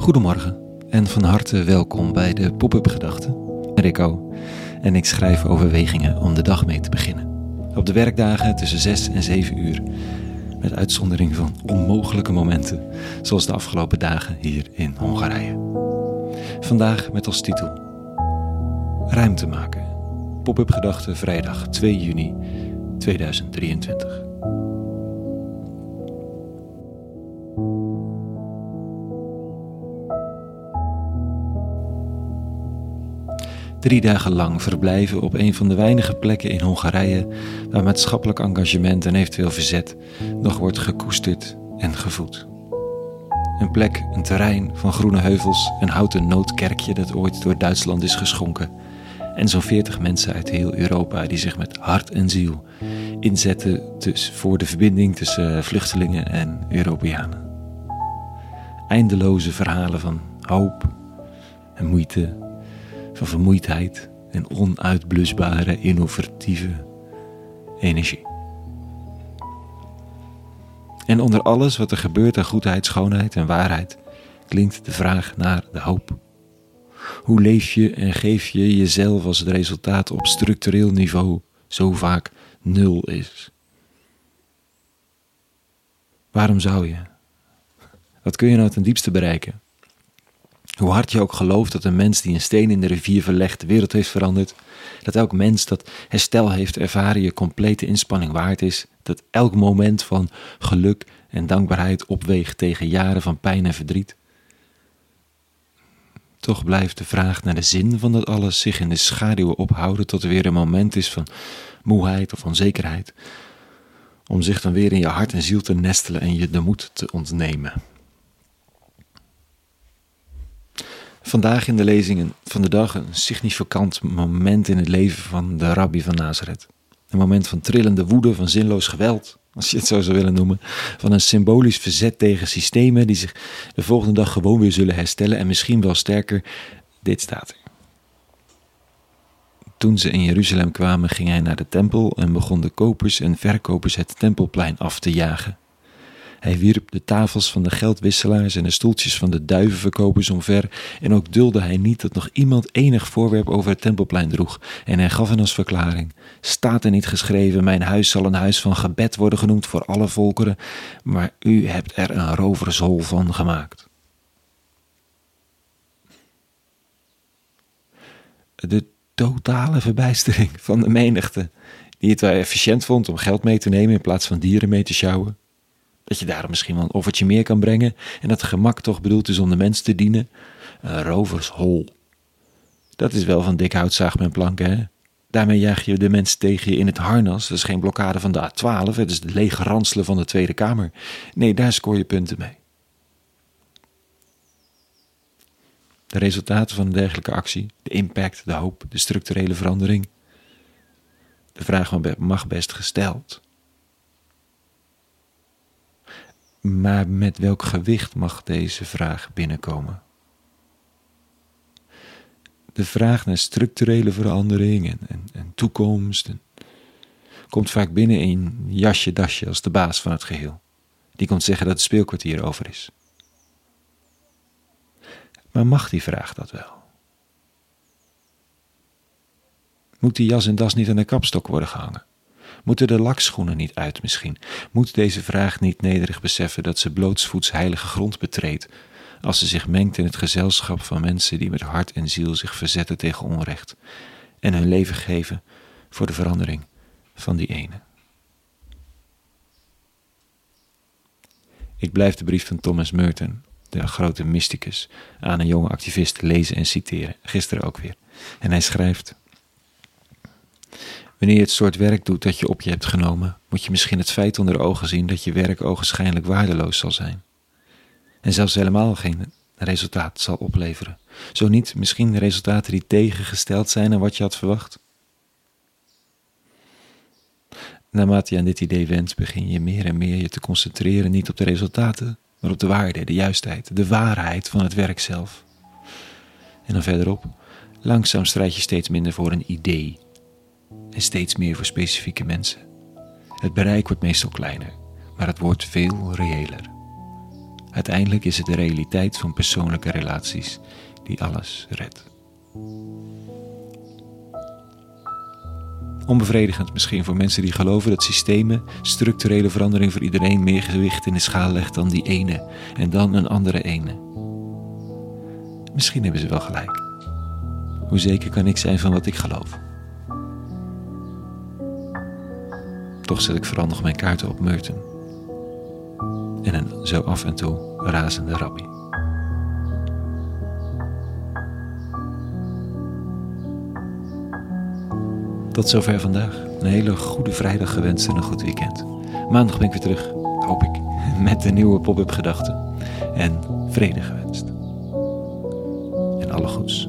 Goedemorgen en van harte welkom bij de Pop-up Gedachten. Rico en ik schrijf overwegingen om de dag mee te beginnen. Op de werkdagen tussen 6 en 7 uur, met uitzondering van onmogelijke momenten, zoals de afgelopen dagen hier in Hongarije. Vandaag met als titel Ruimte maken. Pop-up Gedachten vrijdag 2 juni 2023. Drie dagen lang verblijven op een van de weinige plekken in Hongarije waar maatschappelijk engagement en eventueel verzet nog wordt gekoesterd en gevoed. Een plek, een terrein van groene heuvels, een houten noodkerkje dat ooit door Duitsland is geschonken. En zo'n veertig mensen uit heel Europa die zich met hart en ziel inzetten dus voor de verbinding tussen vluchtelingen en Europeanen. Eindeloze verhalen van hoop en moeite van vermoeidheid en onuitblusbare innovatieve energie. En onder alles wat er gebeurt aan goedheid, schoonheid en waarheid klinkt de vraag naar de hoop. Hoe leef je en geef je jezelf als het resultaat op structureel niveau zo vaak nul is? Waarom zou je? Wat kun je nou ten diepste bereiken? Hoe hard je ook gelooft dat een mens die een steen in de rivier verlegt de wereld heeft veranderd, dat elk mens dat herstel heeft ervaren je complete inspanning waard is, dat elk moment van geluk en dankbaarheid opweegt tegen jaren van pijn en verdriet. Toch blijft de vraag naar de zin van dat alles zich in de schaduwen ophouden tot er weer een moment is van moeheid of onzekerheid, om zich dan weer in je hart en ziel te nestelen en je de moed te ontnemen. Vandaag in de lezingen van de dag een significant moment in het leven van de rabbi van Nazareth. Een moment van trillende woede, van zinloos geweld, als je het zo zou willen noemen. Van een symbolisch verzet tegen systemen die zich de volgende dag gewoon weer zullen herstellen en misschien wel sterker. Dit staat er. Toen ze in Jeruzalem kwamen, ging hij naar de tempel en begon de kopers en verkopers het tempelplein af te jagen. Hij wierp de tafels van de geldwisselaars en de stoeltjes van de duivenverkopers omver. En ook dulde hij niet dat nog iemand enig voorwerp over het tempelplein droeg. En hij gaf hen als verklaring: Staat er niet geschreven: Mijn huis zal een huis van gebed worden genoemd voor alle volkeren, maar u hebt er een rovershol van gemaakt. De totale verbijstering van de menigte, die het wel efficiënt vond om geld mee te nemen in plaats van dieren mee te sjouwen. Dat je daarom misschien wel een offertje meer kan brengen. En dat gemak toch bedoeld is om de mens te dienen. Een rovershol. Dat is wel van dik hout, zaag men planken, hè? Daarmee jaag je de mens tegen je in het harnas. Dat is geen blokkade van de A12, het is de lege ranselen van de Tweede Kamer. Nee, daar scoor je punten mee. De resultaten van een dergelijke actie, de impact, de hoop, de structurele verandering. De vraag mag best gesteld. Maar met welk gewicht mag deze vraag binnenkomen? De vraag naar structurele verandering en, en, toekomst komt vaak binnen in jasje dasje als de baas van het geheel. Die komt zeggen dat het speelkwartier over is. Maar mag die vraag dat wel? Moet die jas en das niet aan de kapstok worden gehangen? Moeten de lakschoenen niet uit misschien? Moet deze vraag niet nederig beseffen dat ze blootsvoets heilige grond betreedt, als ze zich mengt in het gezelschap van mensen die met hart en ziel zich verzetten tegen onrecht en hun leven geven voor de verandering van die ene? Ik blijf de brief van Thomas Merton, de grote mysticus, aan een jonge activist lezen en citeren, gisteren ook weer. En hij schrijft. Wanneer je het soort werk doet dat je op je hebt genomen, moet je misschien het feit onder ogen zien dat je werk ogenschijnlijk waardeloos zal zijn. En zelfs helemaal geen resultaat zal opleveren. Zo niet misschien resultaten die tegengesteld zijn aan wat je had verwacht. Naarmate je aan dit idee wendt, begin je meer en meer je te concentreren niet op de resultaten, maar op de waarde, de juistheid, de waarheid van het werk zelf. En dan verderop, langzaam strijd je steeds minder voor een idee en steeds meer voor specifieke mensen. Het bereik wordt meestal kleiner, maar het wordt veel reëler. Uiteindelijk is het de realiteit van persoonlijke relaties die alles redt. Onbevredigend misschien voor mensen die geloven dat systemen structurele verandering voor iedereen meer gewicht in de schaal legt dan die ene en dan een andere ene. Misschien hebben ze wel gelijk. Hoe zeker kan ik zijn van wat ik geloof? Toch zet ik nog mijn kaarten op Meurten. En een zo af en toe razende rabbi. Tot zover vandaag. Een hele goede vrijdag gewenst en een goed weekend. Maandag ben ik weer terug, hoop ik, met een nieuwe pop-up gedachten. En vrede gewenst. En alle goeds.